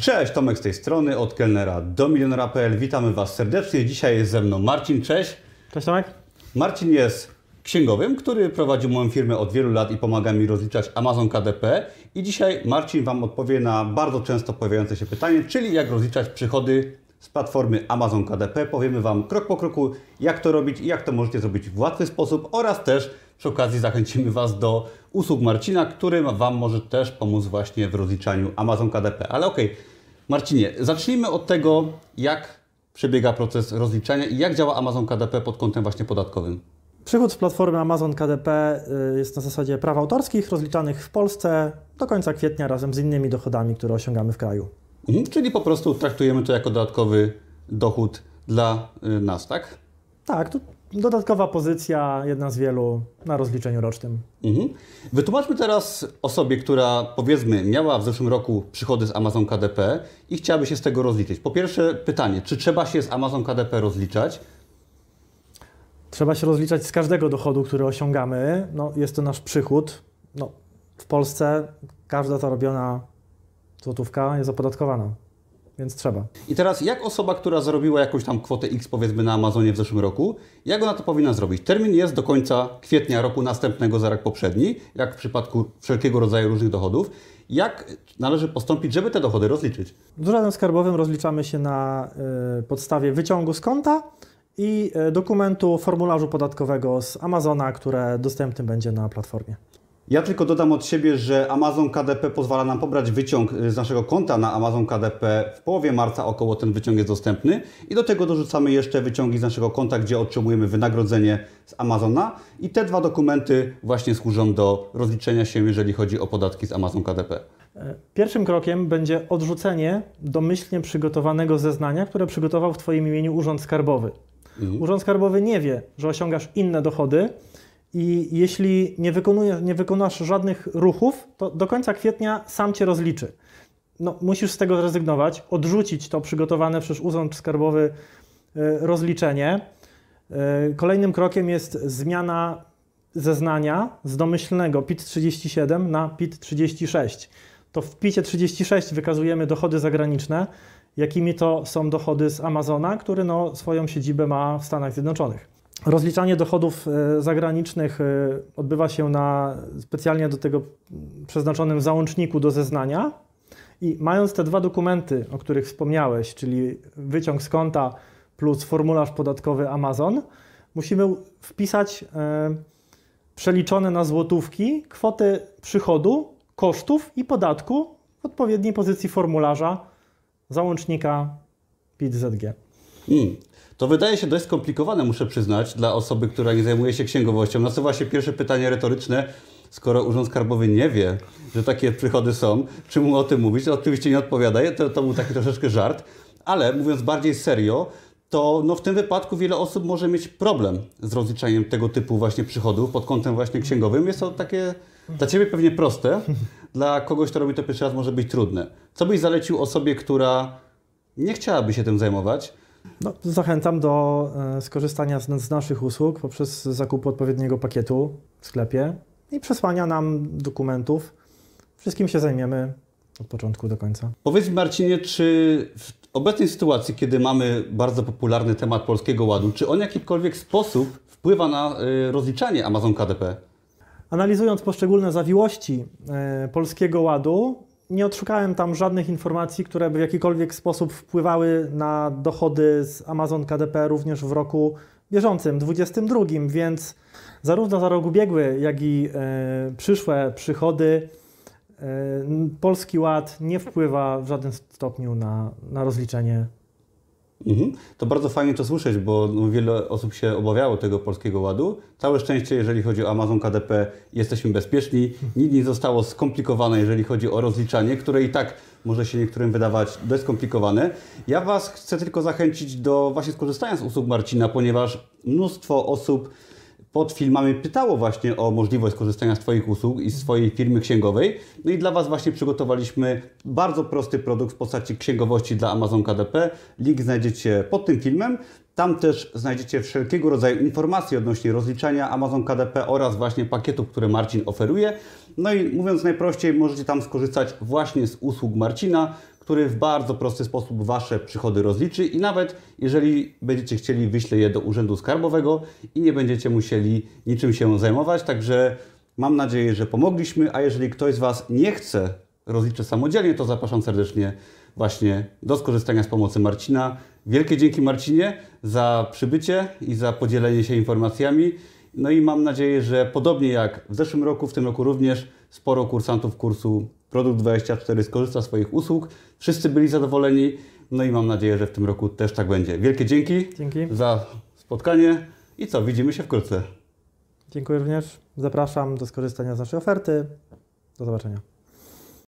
Cześć, Tomek z tej strony, od kelnera do milionera.pl. Witamy Was serdecznie. Dzisiaj jest ze mną Marcin, cześć. Cześć Tomek. Marcin jest księgowym, który prowadzi moją firmę od wielu lat i pomaga mi rozliczać Amazon KDP. I dzisiaj Marcin Wam odpowie na bardzo często pojawiające się pytanie, czyli jak rozliczać przychody z platformy Amazon KDP. Powiemy Wam krok po kroku, jak to robić i jak to możecie zrobić w łatwy sposób oraz też przy okazji zachęcimy Was do usług Marcina, który Wam może też pomóc właśnie w rozliczaniu Amazon KDP. Ale okej, okay. Marcinie, zacznijmy od tego, jak przebiega proces rozliczania i jak działa Amazon KDP pod kątem właśnie podatkowym. Przychód z platformy Amazon KDP y, jest na zasadzie praw autorskich rozliczanych w Polsce do końca kwietnia razem z innymi dochodami, które osiągamy w kraju. Mhm, czyli po prostu traktujemy to jako dodatkowy dochód dla y, nas, tak? Tak, to dodatkowa pozycja, jedna z wielu na rozliczeniu rocznym. Mhm. Wytłumaczmy teraz osobie, która powiedzmy miała w zeszłym roku przychody z Amazon KDP i chciałaby się z tego rozliczyć. Po pierwsze pytanie, czy trzeba się z Amazon KDP rozliczać? Trzeba się rozliczać z każdego dochodu, który osiągamy. No, jest to nasz przychód. No, w Polsce każda zarobiona złotówka jest opodatkowana, więc trzeba. I teraz jak osoba, która zarobiła jakąś tam kwotę X powiedzmy na Amazonie w zeszłym roku, jak ona to powinna zrobić? Termin jest do końca kwietnia roku następnego za rok poprzedni, jak w przypadku wszelkiego rodzaju różnych dochodów. Jak należy postąpić, żeby te dochody rozliczyć? Z urzędem skarbowym rozliczamy się na y, podstawie wyciągu z konta i y, dokumentu formularzu podatkowego z Amazona, które dostępny będzie na platformie. Ja tylko dodam od siebie, że Amazon KDP pozwala nam pobrać wyciąg y, z naszego konta na Amazon KDP. W połowie marca około ten wyciąg jest dostępny i do tego dorzucamy jeszcze wyciągi z naszego konta, gdzie otrzymujemy wynagrodzenie z Amazona i te dwa dokumenty właśnie służą do rozliczenia się, jeżeli chodzi o podatki z Amazon KDP. E, pierwszym krokiem będzie odrzucenie domyślnie przygotowanego zeznania, które przygotował w Twoim imieniu Urząd Skarbowy. Mhm. Urząd Skarbowy nie wie, że osiągasz inne dochody, i jeśli nie, wykonujesz, nie wykonasz żadnych ruchów, to do końca kwietnia sam cię rozliczy. No, musisz z tego zrezygnować, odrzucić to przygotowane przez Urząd Skarbowy e, rozliczenie. E, kolejnym krokiem jest zmiana zeznania z domyślnego PIT-37 na PIT-36. To w PIT-36 wykazujemy dochody zagraniczne, jakimi to są dochody z Amazona, który no, swoją siedzibę ma w Stanach Zjednoczonych. Rozliczanie dochodów e, zagranicznych e, odbywa się na specjalnie do tego przeznaczonym załączniku do zeznania. I mając te dwa dokumenty, o których wspomniałeś, czyli wyciąg z konta plus formularz podatkowy Amazon, musimy wpisać e, przeliczone na złotówki kwoty przychodu, kosztów i podatku w odpowiedniej pozycji formularza załącznika PIT-ZG. Hmm. To wydaje się dość skomplikowane, muszę przyznać, dla osoby, która nie zajmuje się księgowością. Nasuwa się pierwsze pytanie retoryczne. Skoro Urząd Skarbowy nie wie, że takie przychody są, czy mu o tym mówić? To oczywiście nie odpowiada. To, to był taki troszeczkę żart. Ale mówiąc bardziej serio, to no w tym wypadku wiele osób może mieć problem z rozliczaniem tego typu właśnie przychodów pod kątem właśnie księgowym. Jest to takie dla Ciebie pewnie proste, dla kogoś, kto robi to pierwszy raz może być trudne. Co byś zalecił osobie, która nie chciałaby się tym zajmować, no, zachęcam do e, skorzystania z, z, naszych usług poprzez zakup odpowiedniego pakietu w sklepie i przesłania nam dokumentów. Wszystkim się zajmiemy od początku do końca. Powiedz Marcinie, czy w obecnej sytuacji, kiedy mamy bardzo popularny temat Polskiego Ładu, czy on w jakikolwiek sposób wpływa na y, rozliczanie Amazon KDP? Analizując poszczególne zawiłości y, Polskiego Ładu, nie odszukałem tam żadnych informacji, które by w jakikolwiek sposób wpływały na dochody z Amazon KDP również w roku bieżącym, 2022, więc zarówno za rok ubiegły, jak i e, przyszłe przychody e, Polski Ład nie wpływa w żadnym stopniu na, na rozliczenie Mhm. To bardzo fajnie to słyszeć, bo no, wiele osób się obawiało tego polskiego ładu. Całe szczęście, jeżeli chodzi o Amazon KDP, jesteśmy bezpieczni. Nic nie zostało skomplikowane, jeżeli chodzi o rozliczanie, które i tak może się niektórym wydawać dość skomplikowane. Ja Was chcę tylko zachęcić do właśnie skorzystania z usług Marcina, ponieważ mnóstwo osób pod filmami pytało właśnie o możliwość skorzystania z Twoich usług i swojej firmy księgowej. No i dla Was właśnie przygotowaliśmy bardzo prosty produkt w postaci księgowości dla Amazon KDP. Link znajdziecie pod tym filmem. Tam też znajdziecie wszelkiego rodzaju informacje odnośnie rozliczania Amazon KDP oraz właśnie pakietów, które Marcin oferuje. No i mówiąc najprościej, możecie tam skorzystać właśnie z usług Marcina, który w bardzo prosty sposób Wasze przychody rozliczy i nawet jeżeli będziecie chcieli, wyślę je do Urzędu Skarbowego i nie będziecie musieli niczym się zajmować. Także mam nadzieję, że pomogliśmy, a jeżeli ktoś z Was nie chce rozliczyć samodzielnie, to zapraszam serdecznie właśnie do skorzystania z pomocy Marcina. Wielkie dzięki Marcinie za przybycie i za podzielenie się informacjami. No i mam nadzieję, że podobnie jak w zeszłym roku, w tym roku również sporo kursantów kursu Produkt 24 skorzysta z swoich usług. Wszyscy byli zadowoleni. No i mam nadzieję, że w tym roku też tak będzie. Wielkie dzięki Dzięki. za spotkanie i co, widzimy się wkrótce. Dziękuję również. Zapraszam do skorzystania z naszej oferty. Do zobaczenia.